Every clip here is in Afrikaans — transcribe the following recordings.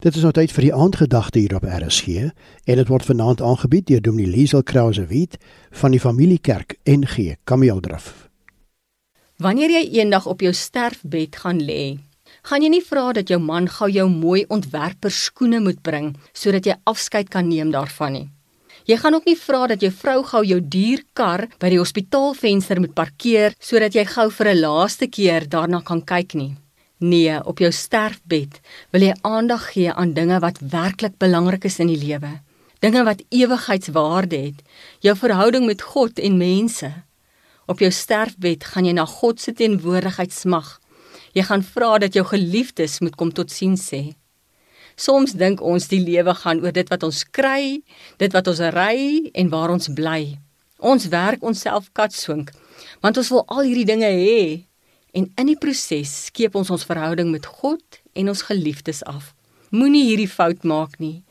Dit is nou tyd vir die aandgedagte hier op RSG en dit word vanaand aangebied deur Dominee Liesel Krause Wit van die Familiekerk NG Kameeldrif. Wanneer jy eendag op jou sterfbed gaan lê, gaan jy nie vra dat jou man gou jou mooi ontwerper skoene moet bring sodat jy afskeid kan neem daarvan nie. Jy gaan ook nie vra dat jou vrou gou jou duur kar by die hospitaalvenster moet parkeer sodat jy gou vir 'n laaste keer daarna kan kyk nie. Nee, op jou sterfbed wil jy aandag gee aan dinge wat werklik belangrik is in die lewe. Dinge wat ewigheidswaarde het, jou verhouding met God en mense. Op jou sterfbed gaan jy na God se teenwoordigheid smag. Jy gaan vra dat jou geliefdes moet kom tot sien sê. Soms dink ons die lewe gaan oor dit wat ons kry, dit wat ons ry en waar ons bly. Ons werk onsself katswink, want ons wil al hierdie dinge hê En in die proses skeep ons ons verhouding met God en ons geliefdes af. Moenie hierdie fout maak nie.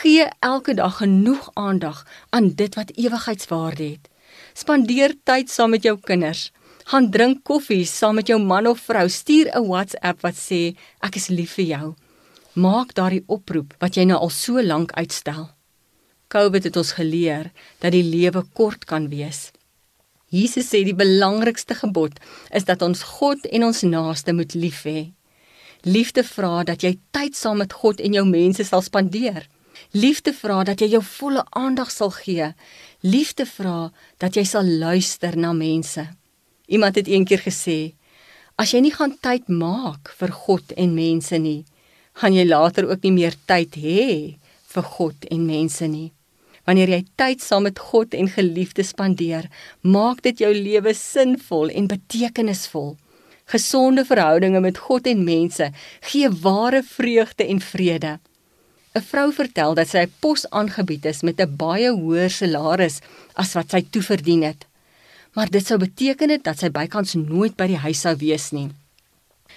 Gee elke dag genoeg aandag aan dit wat ewigheidswaarde het. Spandeer tyd saam met jou kinders. Gaan drink koffie saam met jou man of vrou. Stuur 'n WhatsApp wat sê ek is lief vir jou. Maak daardie oproep wat jy nou al so lank uitstel. COVID het ons geleer dat die lewe kort kan wees. Jesus sê die belangrikste gebod is dat ons God en ons naaste moet lief hê. Liefde vra dat jy tyd saam met God en jou mense sal spandeer. Liefde vra dat jy jou volle aandag sal gee. Liefde vra dat jy sal luister na mense. Iemand het eendag gesê: "As jy nie gaan tyd maak vir God en mense nie, gaan jy later ook nie meer tyd hê vir God en mense nie." Wanneer jy tyd saam met God en geliefdes spandeer, maak dit jou lewe sinvol en betekenisvol. Gesonde verhoudinge met God en mense gee ware vreugde en vrede. 'n Vrou vertel dat sy 'n pos aangebied is met 'n baie hoër salaris as wat sy toeverdien het. Maar dit sou beteken dat sy bykans nooit by die huis sou wees nie.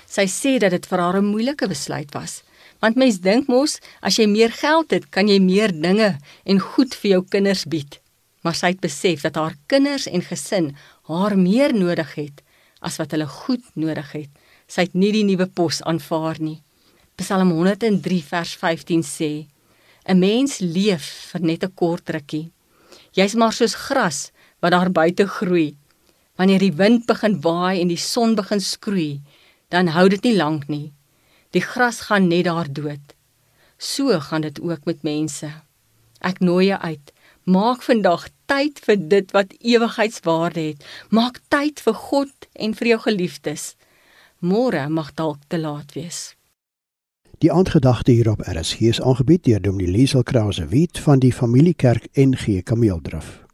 Sy sê dat dit vir haar 'n moeilike besluit was. Want mens dink mos as jy meer geld het, kan jy meer dinge en goed vir jou kinders bied. Maar sy het besef dat haar kinders en gesin haar meer nodig het as wat hulle goed nodig het. Sy het nie die nuwe pos aanvaar nie. Psalm 103 vers 15 sê: 'n Mens leef vir net 'n kort rukkie. Jy's maar soos gras wat daar buite groei. Wanneer die wind begin waai en die son begin skroei, dan hou dit nie lank nie. Die gras gaan net daar dood. So gaan dit ook met mense. Ek nooi jou uit. Maak vandag tyd vir dit wat ewigheidswaarde het. Maak tyd vir God en vir jou geliefdes. Môre mag dalk te laat wees. Die aandgedagte hierop RSG is aangebied deur Dominee Liesel Krause Wit van die Familiekerk NG Kameeldrif.